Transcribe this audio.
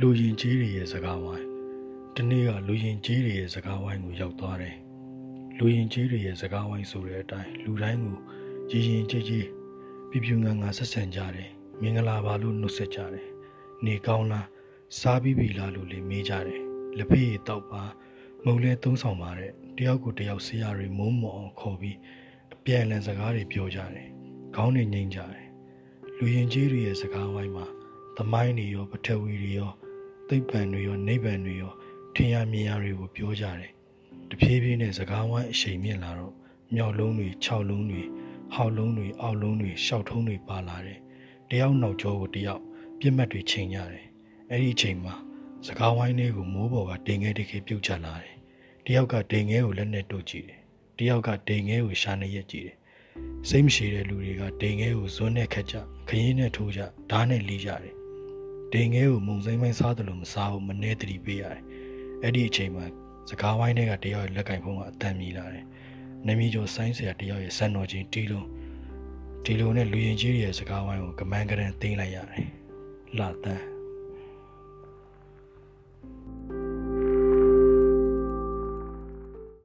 လူရင်ကြီးတွေရဲ့စကားဝိုင်းတနေ့ကလူရင်ကြီးတွေရဲ့စကားဝိုင်းကိုရောက်သွားတယ်လူရင်ကြီးတွေရဲ့စကားဝိုင်းဆိုတဲ့အတိုင်းလူတိုင်းကိုရည်ရင်ကြီးကြီးပြပြငါငါဆက်ဆံကြတယ်မင်္ဂလာပါလို့နှုတ်ဆက်ကြတယ်နေကောင်းလားစားပြီးပြီလားလို့လည်းမေးကြတယ်လက်ဖေးရတောက်ပါမုံလဲသုံးဆောင်ပါတဲ့တယောက်ကိုတယောက်ဆရာတွေမုံမော်အောင်ခေါ်ပြီးအပြန်အလှန်စကားတွေပြောကြတယ်ခေါင်းတွေငိမ့်ကြတယ်လူရင်ကြီးတွေရဲ့စကားဝိုင်းမှာ သမိုင်းတွေရောပထဝီတွေရောသိပ္ပံတွေရောနိဗ္ဗာန်တွေရောထင်ရမြင်ရတွေကိုပြောကြတယ်။တဖြည်းဖြည်းနဲ့စကားဝိုင်းအရှိန်မြင့်လာတော့မြောက်လုံးတွေခြောက်လုံးတွေဟောက်လုံးတွေအောက်လုံးတွေရှောက်ထုံးတွေပါလာတယ်။တယောက်နောက်ကျောကိုတယောက်ပြစ်မှတ်တွေချိန်ကြတယ်။အဲ့ဒီအချိန်မှာစကားဝိုင်းလေးကိုမိုးပေါ်ကတင်ငယ်တခေပြုတ်ချလာတယ်။တယောက်ကတင်ငယ်ကိုလက်နဲ့တို့ကြည့်တယ်။တယောက်ကတင်ငယ်ကိုရှာနေရက်ကြည့်တယ်။စိတ်မရှိတဲ့လူတွေကတင်ငယ်ကိုဇွန်းနဲ့ခတ်ကြခရင်နဲ့ထိုးကြဓာတ်နဲ့လီးကြတယ်။ တင်ငယ်ကိုမုံစိမ့်မိုင်းစားတယ်လို့မစားဘူးမနေတတိပေးရတယ်။အဲ့ဒီအချိန်မှာစကားဝိုင်းတွေကတယောက်ရဲ့လက်ကင်ဖုံးကအတန်မြည်လာတယ်။နမီကျော်ဆိုင်းဆရာတယောက်ရဲ့စံတော်ချင်းတီလုံးဒီလိုနဲ့လူရင်ကြီးရဲ့စကားဝိုင်းကိုကမန်းကရန်သိမ်းလိုက်ရတယ်။လာတန်း